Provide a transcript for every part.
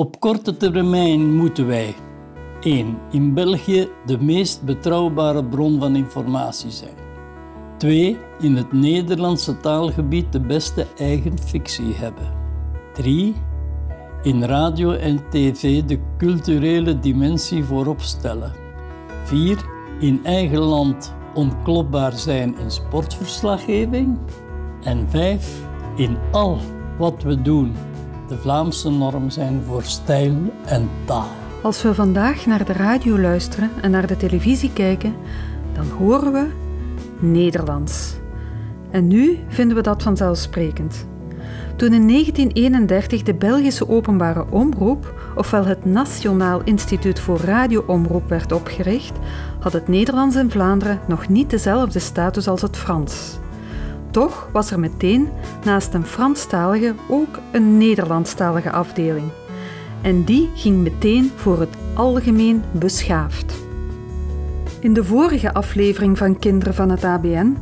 Op korte termijn moeten wij 1. In België de meest betrouwbare bron van informatie zijn. 2. In het Nederlandse taalgebied de beste eigen fictie hebben. 3. In radio en tv de culturele dimensie voorop stellen. 4. In eigen land onklopbaar zijn in sportverslaggeving. En 5. In al wat we doen de Vlaamse norm zijn voor stijl en taal. Als we vandaag naar de radio luisteren en naar de televisie kijken, dan horen we Nederlands. En nu vinden we dat vanzelfsprekend. Toen in 1931 de Belgische Openbare Omroep, ofwel het Nationaal Instituut voor Radioomroep, werd opgericht, had het Nederlands in Vlaanderen nog niet dezelfde status als het Frans. Toch was er meteen naast een Franstalige ook een Nederlandstalige afdeling. En die ging meteen voor het algemeen beschaafd. In de vorige aflevering van Kinderen van het ABN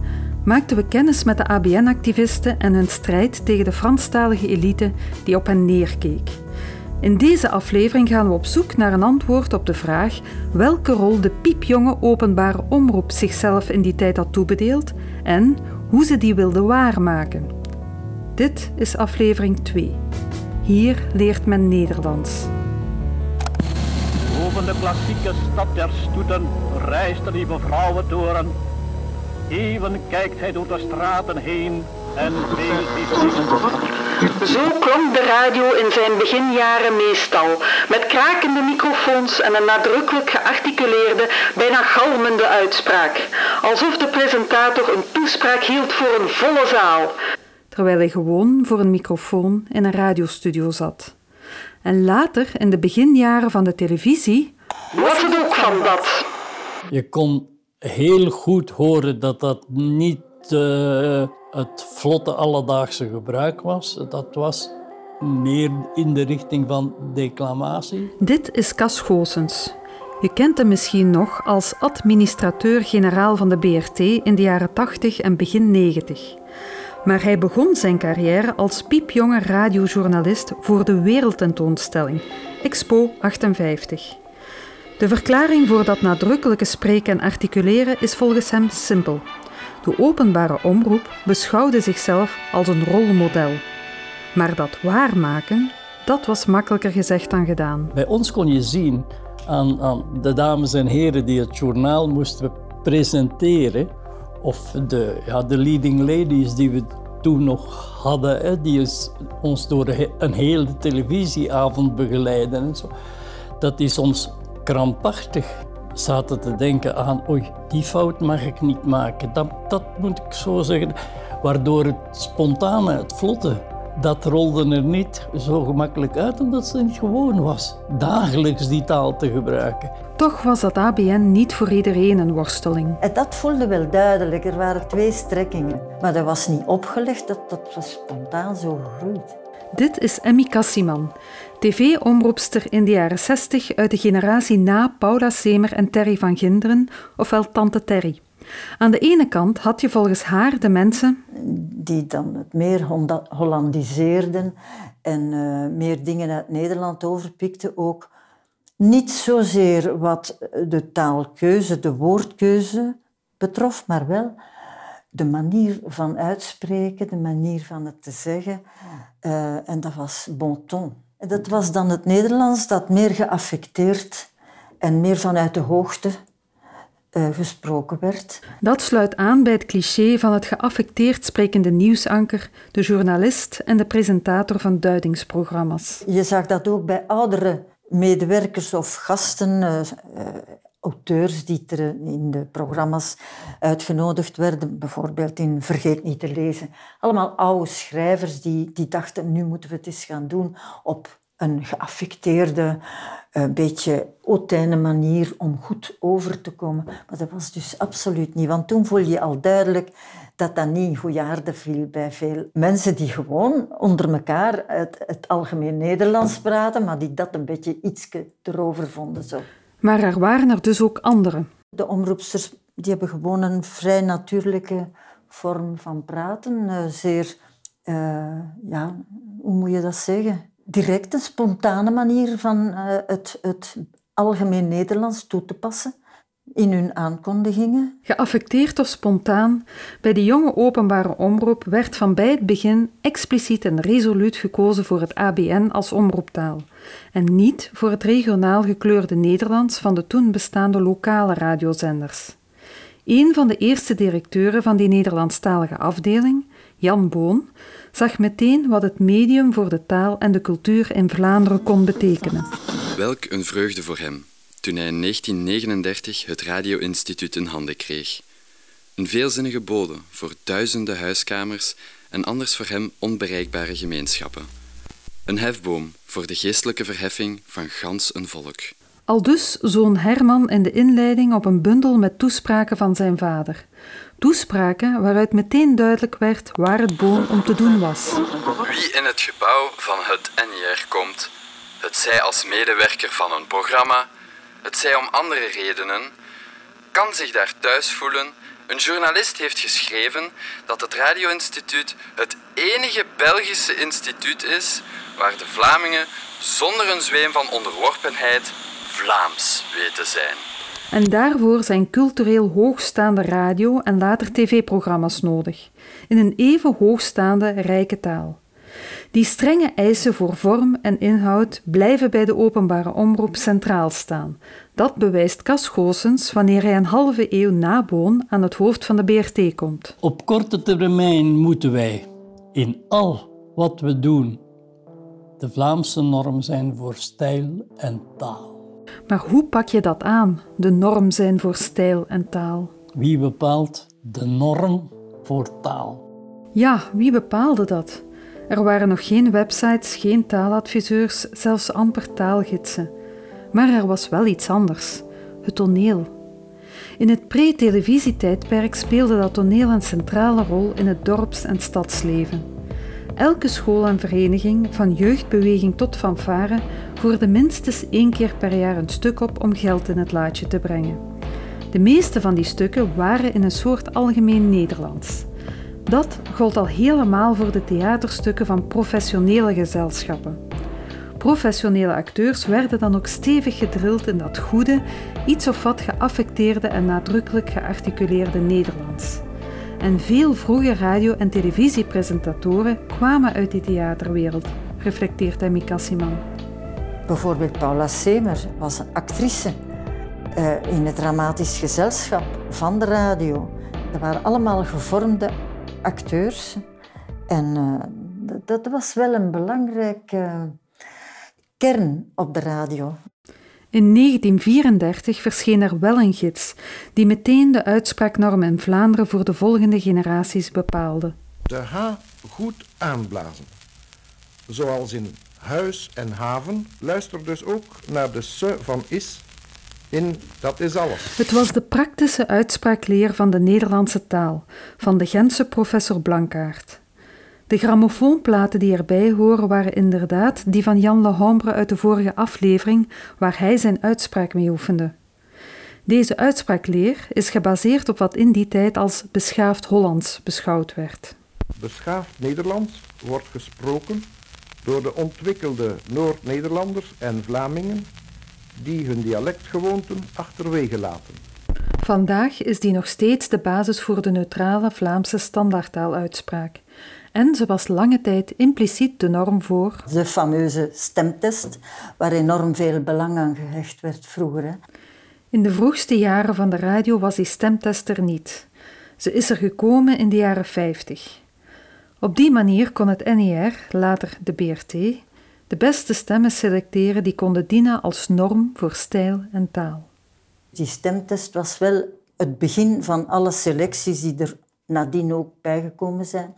maakten we kennis met de ABN-activisten en hun strijd tegen de Franstalige elite die op hen neerkeek. In deze aflevering gaan we op zoek naar een antwoord op de vraag welke rol de piepjonge openbare omroep zichzelf in die tijd had toebedeeld en hoe ze die wilde waarmaken. Dit is aflevering 2. Hier leert men Nederlands. Boven de klassieke stad der stoeten reist de lieve vrouwentoren. Even kijkt hij door de straten heen en veel Zo klonk de radio in zijn beginjaren meestal, met krakende microfoons en een nadrukkelijk gearticuleerde, bijna galmende uitspraak, alsof de presentator een toespraak hield voor een volle zaal, terwijl hij gewoon voor een microfoon in een radiostudio zat. En later, in de beginjaren van de televisie, was het ook van dat. Je kon heel goed horen dat dat niet uh, het vlotte alledaagse gebruik was. Dat was meer in de richting van declamatie. Dit is Cas Goossens. Je kent hem misschien nog als administrateur-generaal van de BRT in de jaren 80 en begin 90. Maar hij begon zijn carrière als piepjonge radiojournalist voor de Wereldtentoonstelling, Expo 58. De verklaring voor dat nadrukkelijke spreken en articuleren is volgens hem simpel. De openbare omroep beschouwde zichzelf als een rolmodel. Maar dat waarmaken, dat was makkelijker gezegd dan gedaan. Bij ons kon je zien aan, aan de dames en heren die het journaal moesten presenteren, of de, ja, de leading ladies die we toen nog hadden, die ons door een hele televisieavond begeleiden en zo, dat die soms krampachtig zaten te denken aan, oei, die fout mag ik niet maken. Dat, dat moet ik zo zeggen. Waardoor het spontane, het vlotte, dat rolde er niet zo gemakkelijk uit omdat het niet gewoon was dagelijks die taal te gebruiken. Toch was dat ABN niet voor iedereen een worsteling. En dat voelde wel duidelijk. Er waren twee strekkingen. Maar dat was niet opgelegd, dat, dat was spontaan zo gegroeid. Dit is Emmy Kassiman, tv-omroepster in de jaren 60 uit de generatie na Paula Semer en Terry van Ginderen, ofwel Tante Terry. Aan de ene kant had je volgens haar de mensen... Die dan het meer Hollandiseerden en uh, meer dingen uit Nederland overpikten ook. Niet zozeer wat de taalkeuze, de woordkeuze betrof, maar wel de manier van uitspreken, de manier van het te zeggen. Uh, en dat was bon ton. Dat was dan het Nederlands dat meer geaffecteerd en meer vanuit de hoogte uh, gesproken werd. Dat sluit aan bij het cliché van het geaffecteerd sprekende nieuwsanker, de journalist en de presentator van duidingsprogramma's. Je zag dat ook bij oudere medewerkers of gasten, uh, auteurs die er in de programma's uitgenodigd werden, bijvoorbeeld in Vergeet niet te lezen. Allemaal oude schrijvers die, die dachten, nu moeten we het eens gaan doen op een geaffecteerde, een beetje hautaine manier om goed over te komen. Maar dat was dus absoluut niet, want toen voel je al duidelijk dat dat niet in goede aarde viel bij veel mensen die gewoon onder elkaar het, het algemeen Nederlands praten, maar die dat een beetje iets erover vonden. Zo. Maar er waren er dus ook anderen. De omroepsters die hebben gewoon een vrij natuurlijke vorm van praten. Uh, zeer, uh, ja, hoe moet je dat zeggen? direct een spontane manier van uh, het, het algemeen Nederlands toe te passen in hun aankondigingen. Geaffecteerd of spontaan, bij de jonge openbare omroep werd van bij het begin expliciet en resoluut gekozen voor het ABN als omroeptaal en niet voor het regionaal gekleurde Nederlands van de toen bestaande lokale radiozenders. Een van de eerste directeuren van die Nederlandstalige afdeling, Jan Boon, zag meteen wat het medium voor de taal en de cultuur in Vlaanderen kon betekenen. Welk een vreugde voor hem toen hij in 1939 het Radio-instituut in handen kreeg. Een veelzinnige bode voor duizenden huiskamers en anders voor hem onbereikbare gemeenschappen. Een hefboom voor de geestelijke verheffing van gans een volk. Aldus zoon Herman in de inleiding op een bundel met toespraken van zijn vader. Toespraken waaruit meteen duidelijk werd waar het boom om te doen was. Wie in het gebouw van het NIR komt, het zij als medewerker van een programma, het zij om andere redenen, kan zich daar thuis voelen. Een journalist heeft geschreven dat het Radio-instituut het enige Belgische instituut is waar de Vlamingen zonder een zweem van onderworpenheid Vlaams weten zijn. En daarvoor zijn cultureel hoogstaande radio- en later tv-programma's nodig, in een even hoogstaande rijke taal. Die strenge eisen voor vorm en inhoud blijven bij de openbare omroep centraal staan. Dat bewijst Cas Goossens wanneer hij een halve eeuw na Boon aan het hoofd van de BRT komt. Op korte termijn moeten wij in al wat we doen de Vlaamse norm zijn voor stijl en taal. Maar hoe pak je dat aan, de norm zijn voor stijl en taal? Wie bepaalt de norm voor taal? Ja, wie bepaalde dat? Er waren nog geen websites, geen taaladviseurs, zelfs amper taalgidsen. Maar er was wel iets anders: het toneel. In het pre-televisietijdperk speelde dat toneel een centrale rol in het dorps- en stadsleven. Elke school en vereniging, van jeugdbeweging tot fanfare, voerde minstens één keer per jaar een stuk op om geld in het laadje te brengen. De meeste van die stukken waren in een soort algemeen Nederlands. Dat gold al helemaal voor de theaterstukken van professionele gezelschappen. Professionele acteurs werden dan ook stevig gedrild in dat goede, iets of wat geaffecteerde en nadrukkelijk gearticuleerde Nederlands. En veel vroege radio- en televisiepresentatoren kwamen uit die theaterwereld, reflecteert Emmy Kassiman. Bijvoorbeeld Paula Semer was een actrice uh, in het dramatisch gezelschap van de radio. Dat waren allemaal gevormde acteurs. En uh, dat was wel een belangrijke kern op de radio. In 1934 verscheen er wel een gids die meteen de uitspraaknorm in Vlaanderen voor de volgende generaties bepaalde. De H goed aanblazen. Zoals in huis en haven, luister dus ook naar de S van is in dat is alles. Het was de praktische uitspraakleer van de Nederlandse taal van de Gentse professor Blankaert. De grammofoonplaten die erbij horen waren inderdaad die van Jan Lehambre uit de vorige aflevering, waar hij zijn uitspraak mee oefende. Deze uitspraakleer is gebaseerd op wat in die tijd als beschaafd Hollands beschouwd werd. Beschaafd Nederlands wordt gesproken door de ontwikkelde Noord-Nederlanders en Vlamingen die hun dialectgewoonten achterwege laten. Vandaag is die nog steeds de basis voor de neutrale Vlaamse standaardtaaluitspraak. En ze was lange tijd impliciet de norm voor... De fameuze stemtest, waar enorm veel belang aan gehecht werd vroeger. In de vroegste jaren van de radio was die stemtest er niet. Ze is er gekomen in de jaren 50. Op die manier kon het NER, later de BRT, de beste stemmen selecteren die konden dienen als norm voor stijl en taal. Die stemtest was wel het begin van alle selecties die er nadien ook bijgekomen zijn.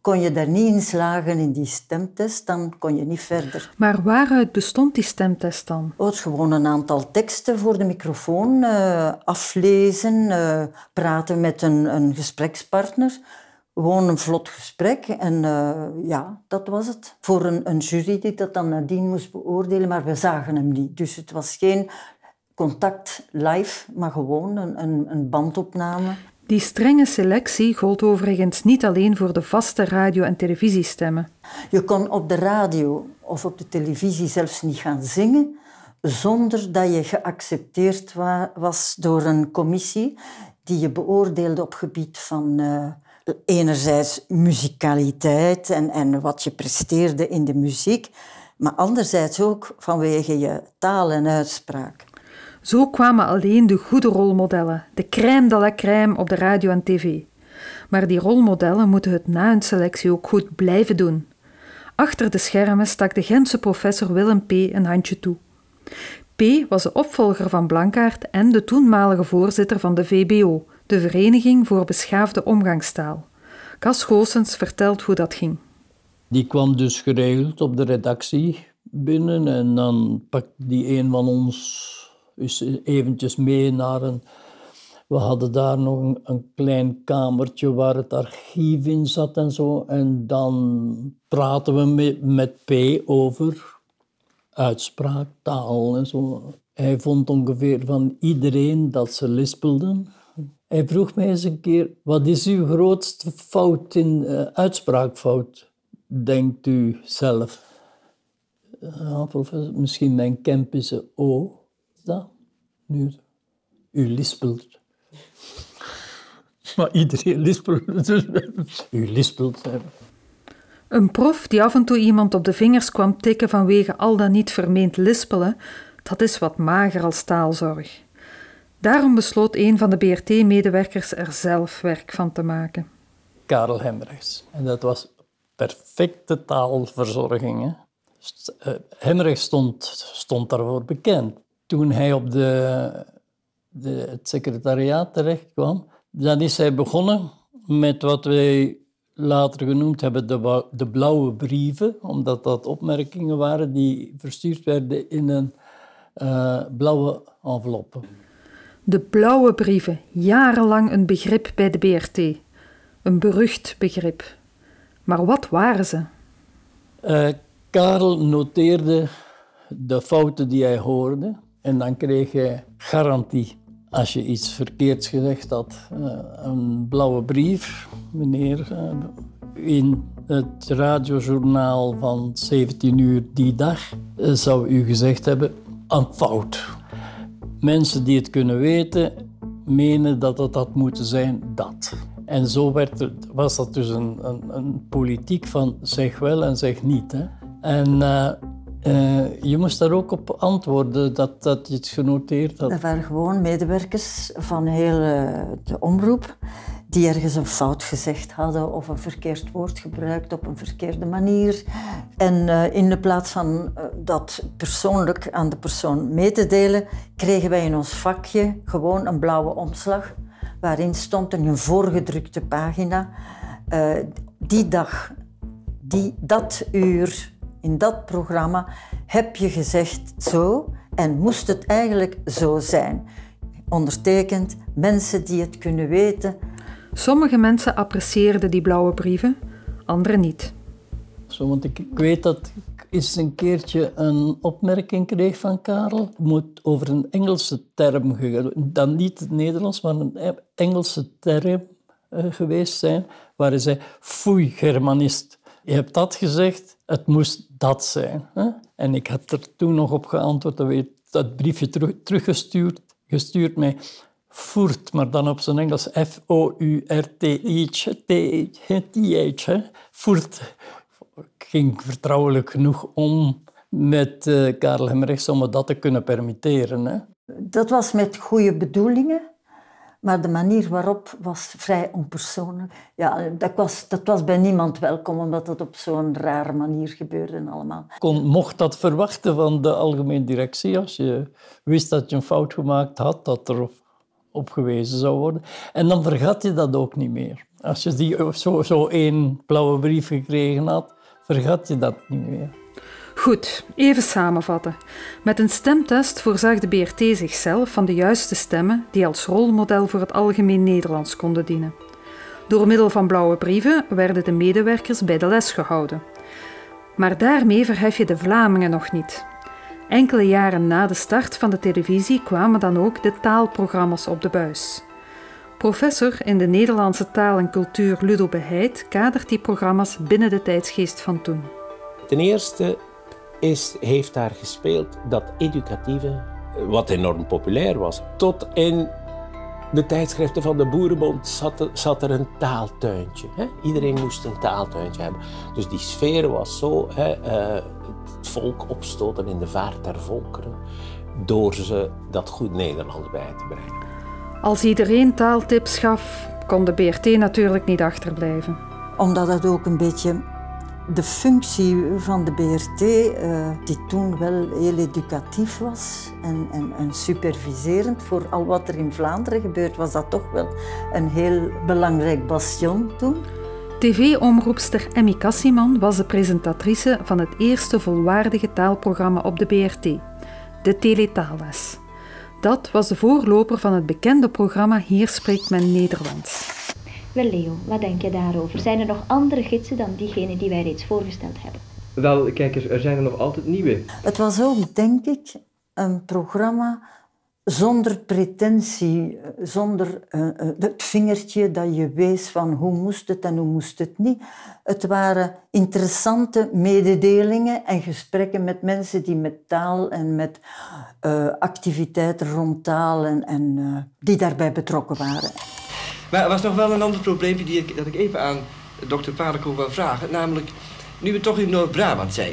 Kon je daar niet in slagen in die stemtest, dan kon je niet verder. Maar waaruit bestond die stemtest dan? Oh, gewoon een aantal teksten voor de microfoon, uh, aflezen, uh, praten met een, een gesprekspartner. Gewoon een vlot gesprek en uh, ja, dat was het. Voor een, een jury die dat dan nadien moest beoordelen, maar we zagen hem niet. Dus het was geen contact live, maar gewoon een, een, een bandopname. Die strenge selectie gold overigens niet alleen voor de vaste radio- en televisiestemmen. Je kon op de radio of op de televisie zelfs niet gaan zingen zonder dat je geaccepteerd was door een commissie die je beoordeelde op gebied van uh, enerzijds muzikaliteit en, en wat je presteerde in de muziek, maar anderzijds ook vanwege je taal en uitspraak. Zo kwamen alleen de goede rolmodellen, de crème de la crème op de radio en tv. Maar die rolmodellen moeten het na hun selectie ook goed blijven doen. Achter de schermen stak de Gentse professor Willem P. een handje toe. P. was de opvolger van Blankaart en de toenmalige voorzitter van de VBO, de Vereniging voor Beschaafde Omgangstaal. Cas Goossens vertelt hoe dat ging. Die kwam dus geregeld op de redactie binnen en dan pakte die een van ons eens eventjes mee naar een... We hadden daar nog een, klein kamertje waar het archief in zat en zo. En dan praten we met P over uitspraak, taal en zo. Hij vond ongeveer van iedereen dat ze lispelden. Hij vroeg mij eens een keer, wat is uw grootste fout in uh, uitspraakfout, denkt u zelf? Ja, professor, misschien mijn Kempische O. Dat? Nu, u lispelt. Maar iedereen lispelt. Dus u lispelt. Een prof die af en toe iemand op de vingers kwam tikken vanwege al dan niet vermeend lispelen, dat is wat mager als taalzorg. Daarom besloot een van de BRT-medewerkers er zelf werk van te maken. Karel Hemrichs. En dat was perfecte taalverzorging. Hè? Eh, stond, stond daarvoor bekend. Toen hij op de, de, het secretariaat terecht kwam, dan is hij begonnen met wat wij later genoemd hebben de, de blauwe brieven, omdat dat opmerkingen waren die verstuurd werden in een uh, blauwe enveloppe. De blauwe brieven, jarenlang een begrip bij de BRT. Een berucht begrip. Maar wat waren ze? Uh, Karel noteerde de fouten die hij hoorde en dan kreeg hij garantie. Als je iets verkeerds gezegd had, uh, een blauwe brief, meneer, uh, in het radiojournaal van 17 uur die dag, zou u gezegd hebben, een fout. Mensen die het kunnen weten, menen dat het had moeten zijn dat. En zo werd er, was dat dus een, een, een, politiek van zeg wel en zeg niet. Hè? En uh, uh, je moest daar ook op antwoorden dat, dat je het genoteerd had. Dat waren gewoon medewerkers van heel uh, de omroep die ergens een fout gezegd hadden of een verkeerd woord gebruikt op een verkeerde manier. En uh, in de plaats van uh, dat persoonlijk aan de persoon mee te delen, kregen wij in ons vakje gewoon een blauwe omslag waarin stond een voorgedrukte pagina. Uh, die dag, die, dat uur, in dat programma heb je gezegd zo en moest het eigenlijk zo zijn. Ondertekend, mensen die het kunnen weten, Sommige mensen apprecieerden die blauwe brieven, anderen niet. Zo, want ik, weet dat ik eens een keertje een opmerking kreeg van Karel. Het moet over een Engelse term, dan niet het Nederlands, maar een e- Engelse term uh, geweest zijn, waar hij zei, foei, Germanist. Je hebt dat gezegd, het moest dat zijn. Hè? En ik had er toen nog op geantwoord, dat, weet, dat briefje terug, teruggestuurd gestuurd mij voert, maar dan op zijn Engels F-O-U-R-T-H, voert. Ik ging vertrouwelijk genoeg om met uh, Karel Hemrechts om dat te kunnen permitteren. Hè. Dat was met goede bedoelingen, maar de manier waarop was vrij onpersoonlijk. Ja, dat was, dat was bij niemand welkom, omdat het op zo'n rare manier gebeurde allemaal. Kon, mocht dat verwachten van de algemene directie, als je wist dat je een fout gemaakt had, dat er opgewezen zou worden. En dan vergat je dat ook niet meer. Als je die, zo, zo één blauwe brief gekregen had, vergat je dat niet meer. Goed, even samenvatten. Met een stemtest voorzag de BRT zichzelf van de juiste stemmen die als rolmodel voor het algemeen Nederlands konden dienen. Door middel van blauwe brieven werden de medewerkers bij de les gehouden. Maar daarmee verhef je de Vlamingen nog niet. Enkele jaren na de start van de televisie kwamen dan ook de taalprogramma's op de buis. Professor in de Nederlandse taal en cultuur Ludo Beheid kadert die programma's binnen de tijdsgeest van toen. Ten eerste is, heeft daar gespeeld dat educatieve, wat enorm populair was. Tot in de tijdschriften van de Boerenbond zat zat er een taaltuintje. Hè? Iedereen moest een taaltuintje hebben. Dus die sfeer was zo, hè, uh, het volk opstoten in de vaart der volkeren, door ze dat goed Nederlands bij te brengen. Als iedereen taaltips gaf, kon de BRT natuurlijk niet achterblijven. Omdat het ook een beetje de functie van de BRT, uh, eh, die toen wel heel educatief was en, en, en, superviserend voor al wat er in Vlaanderen gebeurt, was dat toch wel een heel belangrijk bastion toen. TV-omroepster Emmy Kassiman was de presentatrice van het eerste volwaardige taalprogramma op de BRT, de Teletaalles. Dat was de voorloper van het bekende programma Hier spreekt men Nederlands. Wel Leo, wat denk je daarover? Zijn er nog andere gidsen dan diegene die wij reeds voorgesteld hebben? Wel, kijk eens, er zijn er nog altijd nieuwe. Het was ook, denk ik, een programma zonder pretentie, zonder uh, het vingertje dat je wees van hoe moest het en hoe moest het niet. Het waren interessante mededelingen en gesprekken met mensen die met taal en met activiteiten rond taal en, die daarbij betrokken waren. Maar er was nog wel een ander probleem die dat ik even aan dokter Padekoe wil vragen. Namelijk, nu we toch in Noord-Brabant zijn.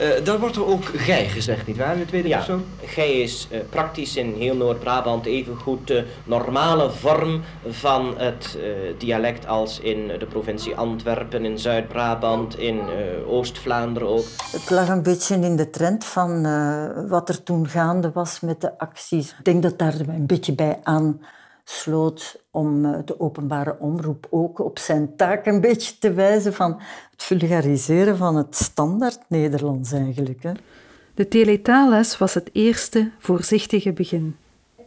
Uh, dan wordt er ook gij gezegd, nietwaar, in de tweede ja, persoon? gij is uh, praktisch in heel Noord-Brabant even goed de normale vorm van het uh, dialect als in de provincie Antwerpen, in Zuid-Brabant, in Oost-Vlaanderen ook. Het lag een beetje in de trend van wat er toen gaande was met de acties. Ik denk dat daar een beetje bij aan sloot om eh, de openbare omroep ook op zijn taak een beetje te wijzen van het vulgariseren van het standaard Nederlands eigenlijk. Hè. De teletaalles was het eerste voorzichtige begin.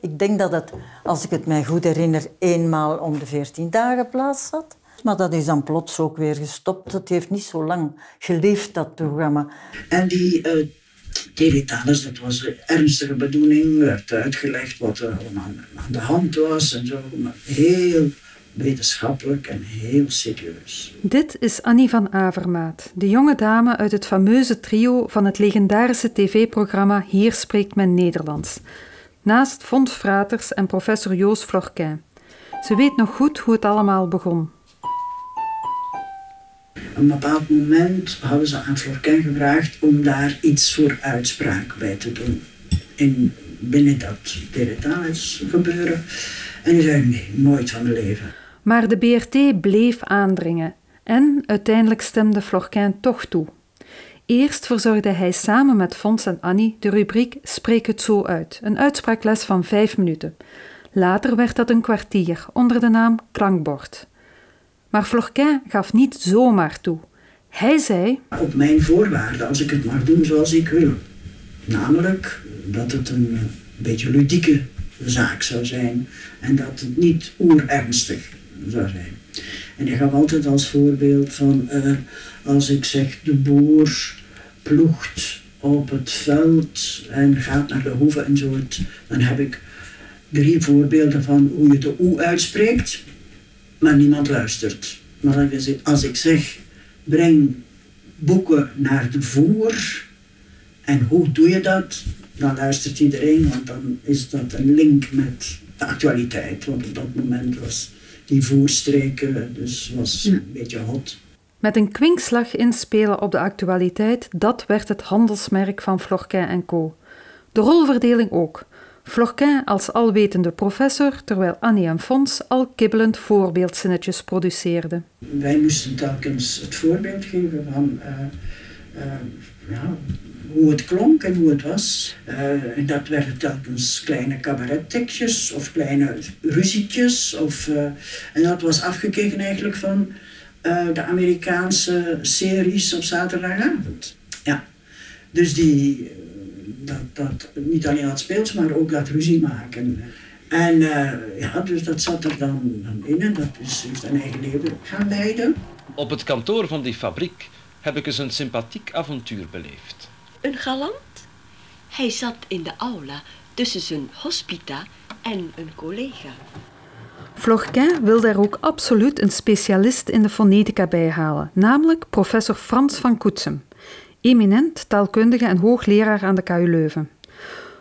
Ik denk dat het, als ik het mij goed herinner, eenmaal om de veertien dagen plaats had. Maar dat is dan plots ook weer gestopt. Het heeft niet zo lang geleefd, dat programma. En die uh, Teletales, dat was een ernstige bedoeling, werd uitgelegd wat er aan, de hand was en zo. Maar heel wetenschappelijk en heel serieus. Dit is Annie van Avermaat, de jonge dame uit het fameuze trio van het legendarische tv-programma Hier spreekt men Nederlands. Naast Fons Fraters en professor Joos Florquin. Ze weet nog goed hoe het allemaal begon een bepaald moment hadden ze aan Florquin gevraagd om daar iets voor uitspraak bij te doen. In, binnen dat Peretales gebeuren. En die zei nee, nooit van mijn leven. Maar de BRT bleef aandringen en uiteindelijk stemde Florquin toch toe. Eerst verzorgde hij samen met Fons en Annie de rubriek Spreek het zo uit, een uitspraakles van vijf minuten. Later werd dat een kwartier onder de naam Klankbord. Maar Florquin gaf niet zomaar toe. Hij zei: Op mijn voorwaarden, als ik het mag doen zoals ik wil. Namelijk dat het een beetje ludieke zaak zou zijn en dat het niet oerernstig zou zijn. En hij gaf altijd als voorbeeld van uh, als ik zeg de boer ploegt op het veld en gaat naar de hoeve en zo, dan heb ik drie voorbeelden van hoe je de oe uitspreekt maar niemand luistert. Maar als ik zeg, breng boeken naar de voer, en hoe doe je dat? Dan luistert iedereen, want dan is dat een link met de actualiteit. Want op dat moment was die voerstreken, dus was een beetje hot. Met een kwinkslag inspelen op de actualiteit, dat werd het handelsmerk van Florquin en Co. De rolverdeling ook. Florquin als alwetende professor, terwijl Annie en Fons al kibbelend voorbeeldzinnetjes produceerden. Wij moesten telkens het voorbeeld geven van uh, uh, ja, hoe het klonk en hoe het was. Uh, en dat werden telkens kleine cabarettekjes of kleine ruzietjes. Of, en dat was afgekeken eigenlijk van de Amerikaanse series op zaterdagavond. Ja. Dus die dat, dat niet alleen dat speels, maar ook dat ruzie maken. En uh, ja, dus dat zat er dan, dan in en dat is, heeft een eigen leven gaan leiden. Op het kantoor van die fabriek heb ik eens een sympathiek avontuur beleefd. Een galant? Hij zat in de aula tussen zijn hospita en een collega. Florquin wilde er ook absoluut een specialist in de fonetica bij halen, namelijk professor Frans van Koetsem. Eminent taalkundige en hoogleraar aan de KU Leuven.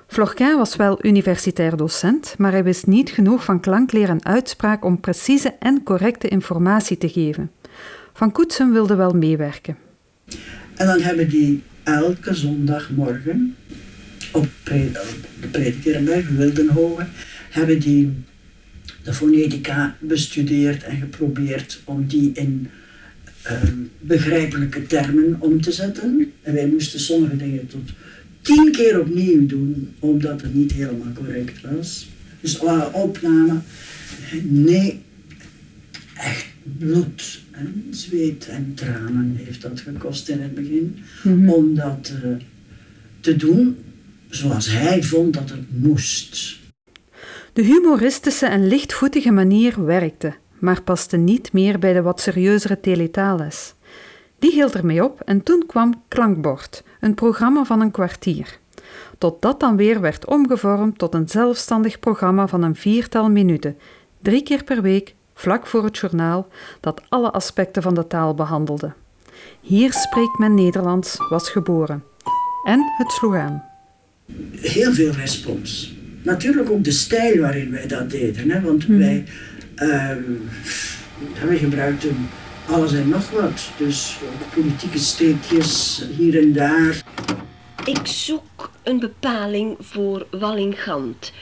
Florquin was wel universitair docent, maar hij wist niet genoeg van klankleer en uitspraak om precieze en correcte informatie te geven. Van Koetsen wilde wel meewerken. En dan hebben die elke zondagmorgen op, de bij Wildenhoven hebben die de fonetica bestudeerd en geprobeerd om die in ehm, begrijpelijke termen om te zetten. En wij moesten sommige dingen tot tien keer opnieuw doen, omdat het niet helemaal correct was. Dus uh, opname, nee, echt bloed en zweet en tranen heeft dat gekost in het begin. Mhm. Om dat eh, te doen zoals hij vond dat het moest. De humoristische en lichtvoetige manier werkte, maar paste niet meer bij de wat serieuzere teletales. Die hield ermee op en toen kwam Klankbord, een programma van een kwartier. Tot dat dan weer werd omgevormd tot een zelfstandig programma van een viertal minuten, drie keer per week, vlak voor het journaal, dat alle aspecten van de taal behandelde. Hier spreekt men Nederlands was geboren. En het sloeg aan. Heel veel respons. Natuurlijk ook de stijl waarin wij dat deden. Hè? Want wij, ehm, wij gebruikten alles en nog wat. Dus ook politieke steekjes hier en daar. Ik zoek een bepaling voor Wallingant.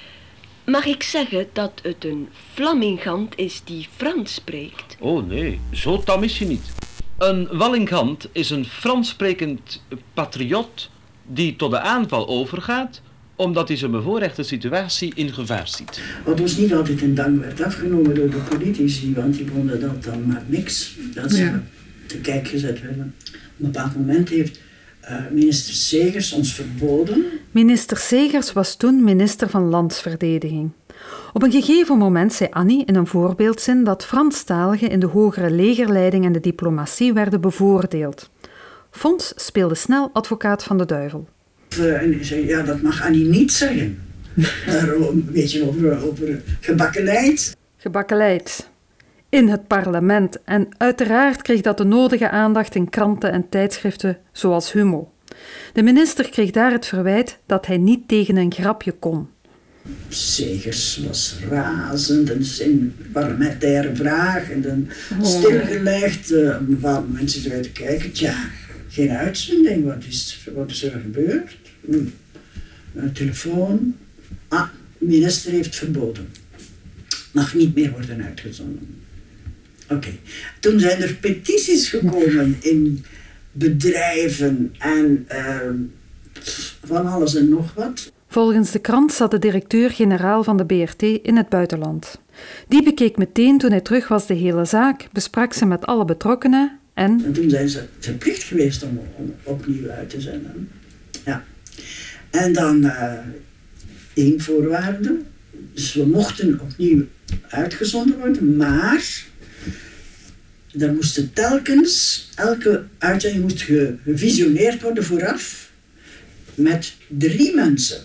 Mag ik zeggen dat het een Flamingant is die Frans spreekt? Oh nee, zo tam is je niet. Een Wallingant is een Frans sprekend patriot die tot de aanval overgaat omdat hij zijn bevoorrechte situatie in gevaar ziet. Wat ons niet altijd in dank werd afgenomen door de politici, want die vonden dat dan maar niks. Dat ze Ja. te kijk gezet werden. Op een bepaald moment heeft eh, minister Segers ons verboden Minister Segers was toen minister van Landsverdediging. Op een gegeven moment zei Annie in een voorbeeldzin dat Franstaligen in de hogere legerleiding en de diplomatie werden bevoordeeld. Fons speelde snel advocaat van de duivel. Eh, en zei, ja, dat mag Annie niet zeggen. Daarom een beetje over, over gebakkeleid. Gebakkeleid. In het parlement en uiteraard kreeg dat de nodige aandacht in kranten en tijdschriften zoals Humo. De minister kreeg daar het verwijt dat hij niet tegen een grapje kon. Segers was razend en parlementaire vraag en dan Oh. stilgelegd. Bepaald moment zitten wij te kijken, tja, geen uitzending, wat is, er gebeurd? Hm. Een telefoon. Ah, de minister heeft verboden. Mag niet meer worden uitgezonden. Oké. Toen zijn er petities gekomen in bedrijven en ehm, van alles en nog wat. Volgens de krant zat de directeur-generaal van de BRT in het buitenland. Die bekeek meteen toen hij terug was de hele zaak, besprak ze met alle betrokkenen en En toen zijn ze verplicht geweest om, om opnieuw uit te zenden. Ja. En dan eh één voorwaarde. Dus we mochten opnieuw uitgezonden worden, maar er moesten telkens, elke uitzending moest ge- gevisioneerd worden vooraf met drie mensen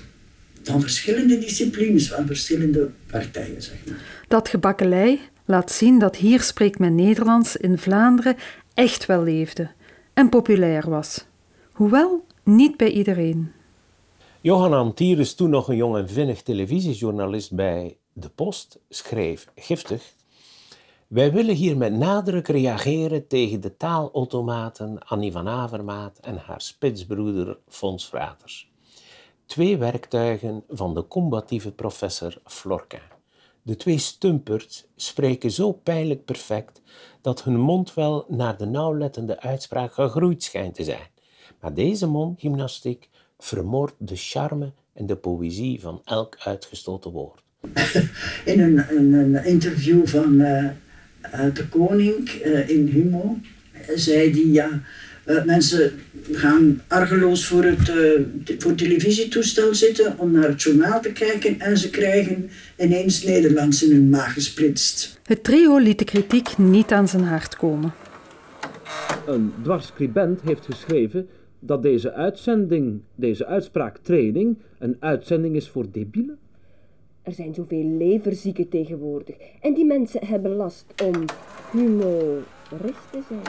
van verschillende disciplines, van verschillende partijen, zeg maar. dat gebakkelei laat zien dat hier spreekt men Nederlands in Vlaanderen echt wel leefde en populair was. Hoewel niet bij iedereen. Johan Antier is toen nog een jong en vinnig televisiejournalist bij De Post, schreef giftig. Wij willen hier met nadruk reageren tegen de taalautomaten Annie van Avermaat en haar spitsbroeder Fons Fraters. Twee werktuigen van de combatieve professor Florca. De twee stumperts spreken zo pijnlijk perfect dat hun mond wel naar de nauwlettende uitspraak gegroeid schijnt te zijn. Maar deze mondgymnastiek vermoordt de charme en de poëzie van elk uitgestoten woord. in een, een interview van eh, eh, de koning eh, in Humo zei hij ja, mensen gaan argeloos voor het, eh, te- voor het televisietoestel zitten om naar het journaal te kijken en ze krijgen ineens Nederlands in hun maag gesplitst. Het trio liet de kritiek niet aan zijn hart komen. Een dwarscribent heeft geschreven dat deze uitzending, deze uitspraaktraining, een uitzending is voor debielen. Er zijn zoveel leverzieken tegenwoordig. En die mensen hebben last om humorist te zijn.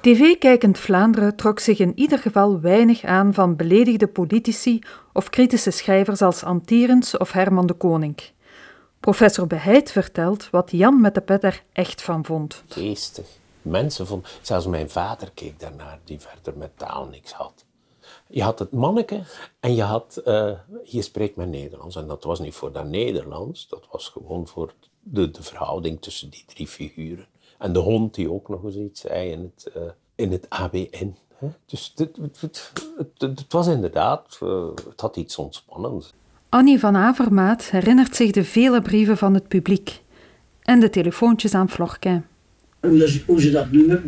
TV-kijkend Vlaanderen trok zich in ieder geval weinig aan van beledigde politici of kritische schrijvers als Antierens of Herman de Koning. Professor Beheid vertelt wat Jan met de pet er echt van vond. Geestig. Mensen. Zelfs mijn vader keek daarnaar, die verder met taal niks had. Je had het manneke en je had... Uh, hier spreekt men Nederlands. En dat was niet voor dat Nederlands. Dat was gewoon voor de, de verhouding tussen die drie figuren. En de hond die ook nog eens iets zei in het, uh, in het ABN. Hè? Dus het, het, het, was inderdaad... Uh, het had iets ontspannends. Annie van Avermaat herinnert zich de vele brieven van het publiek en de telefoontjes aan Florquin. Hoe, hoe ze dat nu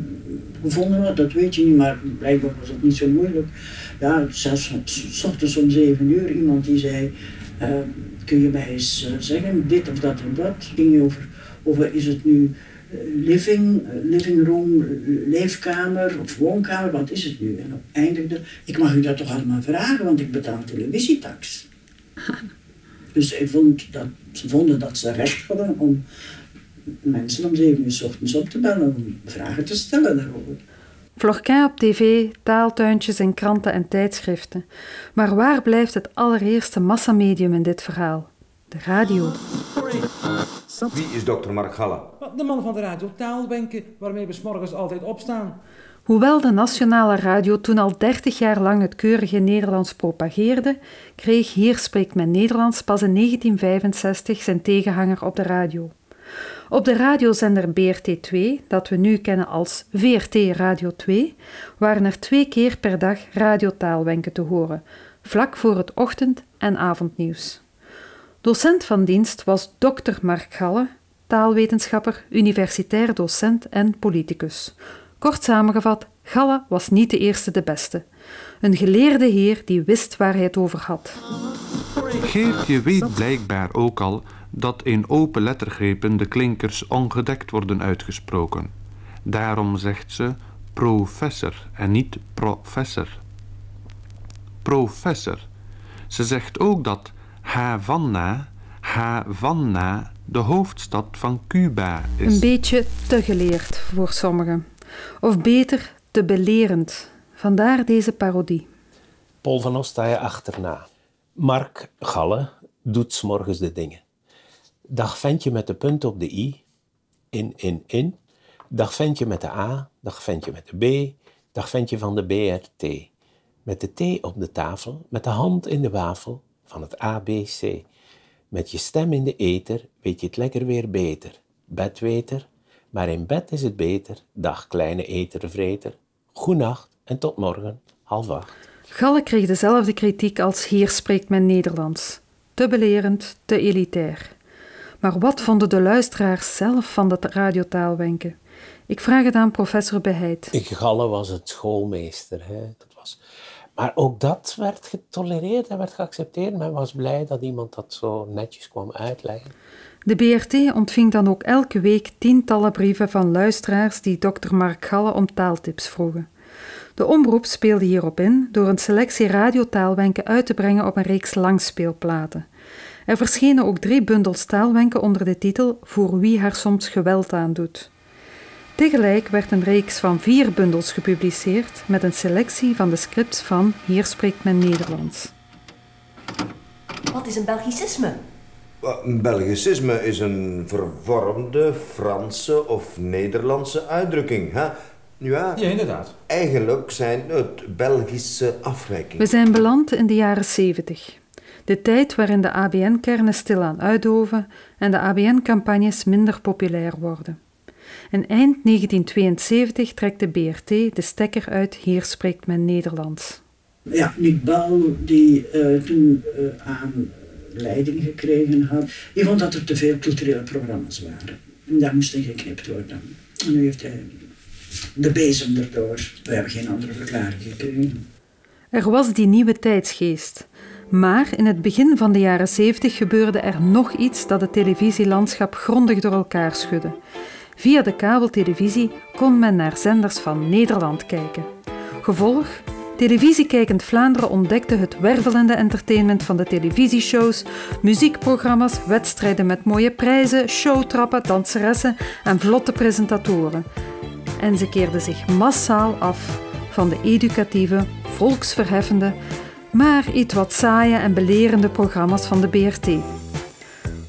gevonden hadden, dat weet je niet, maar blijkbaar was het niet zo moeilijk. Ja, zelfs s ochtends om zeven uur iemand die zei, uh, kun je mij eens uh, zeggen dit of dat en dat. Het ging over, over is het nu living, living room, leefkamer of woonkamer, wat is het nu? En eindigde, ik mag u dat toch allemaal vragen, want ik betaal televisietax. Dus ik vond dat, ze vonden dat ze recht hadden om mensen om zeven uur s ochtends op te bellen om vragen te stellen daarover. Florquin op tv, taaltuintjes en kranten en tijdschriften. Maar waar blijft het allereerste massamedium in dit verhaal? De radio. Wie is dokter Mark Galle? De man van de radio Taalwenken, waarmee we s morgens altijd opstaan. Hoewel de nationale radio toen al 30 jaar lang het keurige Nederlands propageerde, kreeg Hier spreekt men Nederlands pas in 1965 zijn tegenhanger op de radio. Op de radiozender BRT2, dat we nu kennen als VRT Radio 2, waren er twee keer per dag radiotaalwenken te horen, vlak voor het ochtend- en avondnieuws. Docent van dienst was Dr. Mark Galle, taalwetenschapper, universitair docent en politicus. Kort samengevat, Galle was niet de eerste de beste. Een geleerde heer die wist waar hij het over had. Geertje weet blijkbaar ook al dat in open lettergrepen de klinkers ongedekt worden uitgesproken. Daarom zegt ze professor en niet professor. Professor. Ze zegt ook dat Havana, Havana de hoofdstad van Cuba is. Een beetje te geleerd voor sommigen. Of beter, te belerend. Vandaar deze parodie. Paul van Os sta je achterna. Mark Galle doet s'morgens de dingen. Dag ventje met de punt op de i. In, in, in. Dag ventje met de A. Dag ventje met de B. Dag ventje van de BRT. Met de T op de tafel, met de hand in de wafel van het ABC. Met je stem in de eter weet je het lekker weer beter. Bedweter, maar in bed is het beter. Dag kleine etervreter. Goenacht en tot morgen, half acht. Galle kreeg dezelfde kritiek als hier spreekt men Nederlands. Te belerend, te elitair. Maar wat vonden de luisteraars zelf van dat radiotaalwenken? Ik vraag het aan professor Beheid. Galle was het schoolmeester. Hè? Dat was... Maar ook dat werd getolereerd en werd geaccepteerd. Men was blij dat iemand dat zo netjes kwam uitleggen. De BRT ontving dan ook elke week tientallen brieven van luisteraars die dokter Mark Galle om taaltips vroegen. De omroep speelde hierop in door een selectie radiotaalwenken uit te brengen op een reeks langspeelplaten. Er verschenen ook drie bundels taalwenken onder de titel Voor wie haar soms geweld aandoet. Tegelijk werd een reeks van vier bundels gepubliceerd met een selectie van de scripts van Hier spreekt men Nederlands. Wat is een Belgicisme? Een Belgicisme is een vervormde Franse of Nederlandse uitdrukking. Hè? Ja, ja, inderdaad. Eigenlijk zijn het Belgische afwijkingen. We zijn beland in de jaren 70. De tijd waarin de ABN-kernen stilaan uitdoven en de ABN-campagnes minder populair worden. En eind 1972 trekt de BRT de stekker uit Hier spreekt men Nederlands. Ja, Nick Bouw, die uh, toen uh, aan leiding gekregen had, die vond dat er te veel culturele programma's waren. En daar moesten geknipt worden. En nu heeft hij de bezem erdoor. We hebben geen andere verklaring gekregen. Er was die nieuwe tijdsgeest. Maar in het begin van de jaren 70 gebeurde er nog iets dat het televisielandschap grondig door elkaar schudde. Via de kabeltelevisie kon men naar zenders van Nederland kijken. Gevolg? Televisiekijkend Vlaanderen ontdekte het wervelende entertainment van de televisieshows, muziekprogramma's, wedstrijden met mooie prijzen, showtrappen, danseressen en vlotte presentatoren. en ze keerden zich massaal af van de educatieve, volksverheffende, maar iets wat saaie en belerende programma's van de BRT.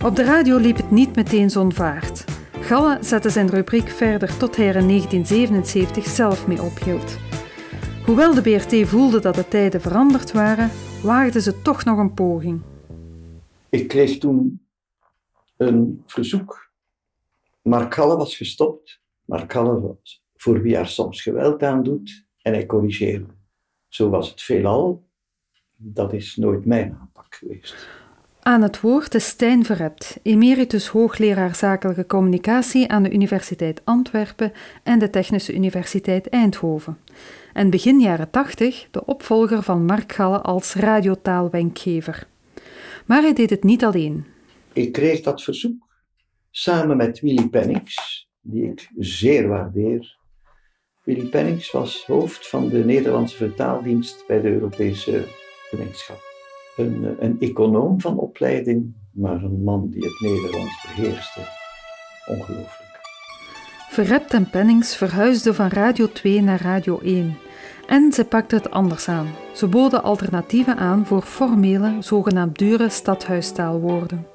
Op de radio liep het niet meteen zo'n vaart. Galle zette zijn rubriek verder tot hij er in 1977 zelf mee ophield. Hoewel de BRT voelde dat de tijden veranderd waren, waagden ze toch nog een poging. Ik kreeg toen een verzoek. Mark Halle was gestopt. Mark Halle was voor wie er soms geweld aan doet en hij corrigeerde. Zo was het veelal. Dat is nooit mijn aanpak geweest. Aan het woord is Stijn emeritus hoogleraar zakelijke communicatie aan de Universiteit Antwerpen en de Technische Universiteit Eindhoven. En begin jaren 80 de opvolger van Mark Galle als radiotaalwenkgever. Maar hij deed het niet alleen. Ik kreeg dat verzoek samen met Willy Pennings, die ik zeer waardeer. Willy Pennings was hoofd van de Nederlandse vertaaldienst bij de Europese gemeenschap een, eh, een econoom van opleiding, maar een man die het Nederlands beheerste. Ongelooflijk. Verrept en Pennings verhuisden van Radio 2 naar Radio 1. En ze pakten het anders aan. Ze boden alternatieven aan voor formele, zogenaamd dure stadhuistaalwoorden.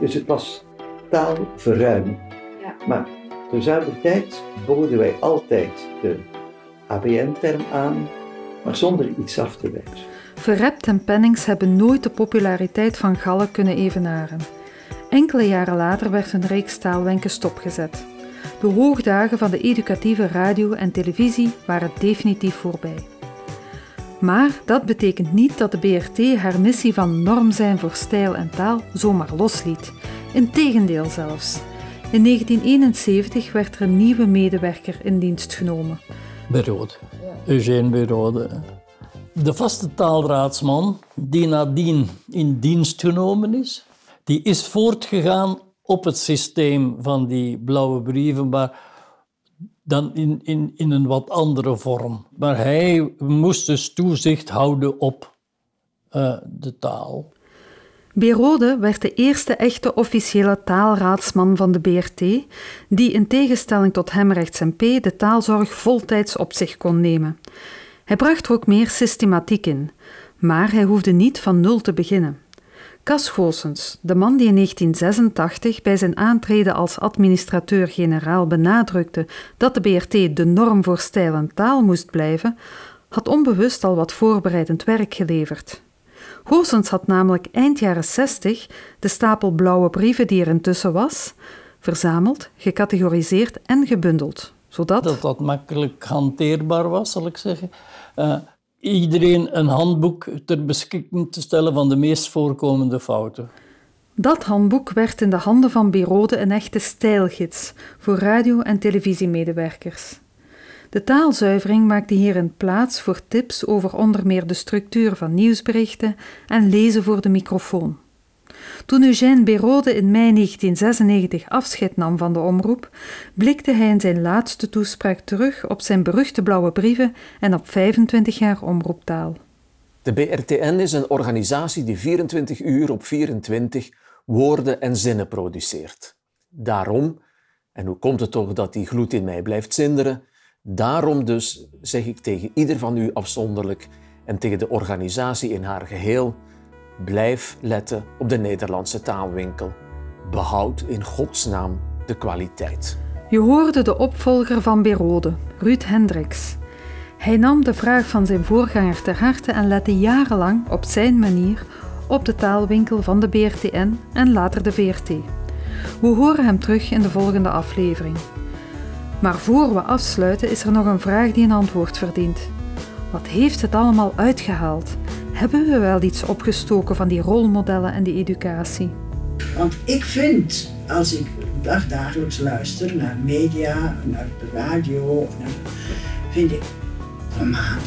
Dus het was taalverruiming. Ja. Maar tezelfde tijd boden wij altijd de ABN-term aan, maar zonder iets af te wijzen. Verrept en Pennings hebben nooit de populariteit van Galle kunnen evenaren. Enkele jaren later werd hun reeks taalwenken stopgezet. De hoogdagen van de educatieve radio en televisie waren definitief voorbij. Maar dat betekent niet dat de BRT haar missie van norm zijn voor stijl en taal zomaar losliet. Integendeel zelfs. In 1971 werd er een nieuwe medewerker in dienst genomen. Berode. Eugène Berode de vaste taalraadsman, die nadien in dienst genomen is, die is voortgegaan op het systeem van die blauwe brieven, maar dan in, in, in een wat andere vorm. Maar hij moest dus toezicht houden op uh, de taal. Berode werd de eerste echte officiële taalraadsman van de BRT, die in tegenstelling tot Hemrechts en P de taalzorg voltijds op zich kon nemen. Hij bracht er ook meer systematiek in, maar hij hoefde niet van nul te beginnen. Cas Goossens, de man die in 1986 bij zijn aantreden als administrateur-generaal benadrukte dat de BRT de norm voor stijl en taal moest blijven, had onbewust al wat voorbereidend werk geleverd. Goossens had namelijk eind jaren 60 de stapel blauwe brieven die er intussen was, verzameld, gecategoriseerd en gebundeld zodat... Dat dat makkelijk hanteerbaar was, zal ik zeggen. Uh, iedereen een handboek ter beschikking te stellen van de meest voorkomende fouten. Dat handboek werd in de handen van Birode een echte stijlgids voor radio- en televisiemedewerkers. De taalzuivering maakte hierin plaats voor tips over onder meer de structuur van nieuwsberichten en lezen voor de microfoon. Toen Eugène Berode in mei 1996 afscheid nam van de omroep, blikte hij in zijn laatste toespraak terug op zijn beruchte blauwe brieven en op 25 jaar omroeptaal. De BRTN is een organisatie die 24 uur op 24 woorden en zinnen produceert. Daarom, en hoe komt het toch dat die gloed in mij blijft zinderen, daarom dus zeg ik tegen ieder van u afzonderlijk en tegen de organisatie in haar geheel Blijf letten op de Nederlandse taalwinkel. Behoud in godsnaam de kwaliteit. Je hoorde de opvolger van Berode, Ruud Hendricks. Hij nam de vraag van zijn voorganger ter harte en lette jarenlang op zijn manier op de taalwinkel van de BRTN en later de VRT. We horen hem terug in de volgende aflevering. Maar voor we afsluiten is er nog een vraag die een antwoord verdient. Wat heeft het allemaal uitgehaald? Hebben we wel iets opgestoken van die rolmodellen en die educatie? Want ik vind, als ik dagdagelijks luister naar media, naar de radio, vind ik, kom aan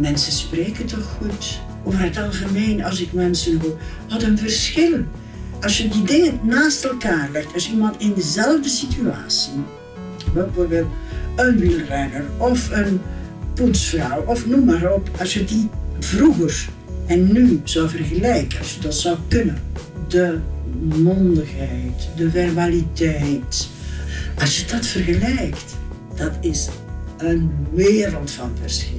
mensen spreken toch goed? Over het algemeen, als ik mensen hoor, wat een verschil. Als je die dingen naast elkaar legt, als iemand in dezelfde situatie, bijvoorbeeld een wielrenner of een poetsvrouw of noem maar op, als je die vroeger en nu zou vergelijken, als je dat zou kunnen, de mondigheid, de verbaliteit, als je dat vergelijkt, Dat is een wereld van verschil.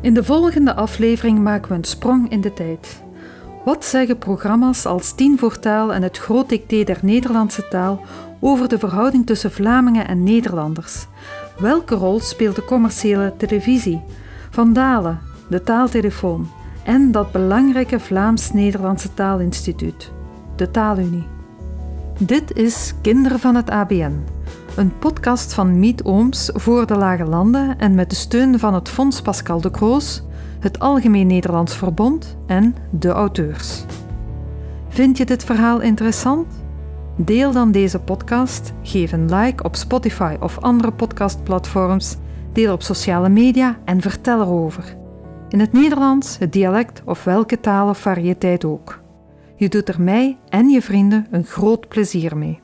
In de volgende aflevering maken we een sprong in de tijd. Wat zeggen programma's als Tien voor Taal en het Groot Dicté der Nederlandse taal over de verhouding tussen Vlamingen en Nederlanders? Welke rol speelt de commerciële televisie? Van Dalen, de taaltelefoon en dat belangrijke Vlaams-Nederlandse Taalinstituut, de Taalunie. Dit is Kinderen van het ABN, een podcast van Miet Ooms voor de Lage Landen en met de steun van het Fonds Pascal de Kroos, het Algemeen Nederlands Verbond en de auteurs. Vind je dit verhaal interessant? Deel dan deze podcast, geef een like op Spotify of andere podcastplatforms, deel op sociale media en vertel erover. In het Nederlands, het dialect of welke taal of variëteit ook. Je doet er mij en je vrienden een groot plezier mee.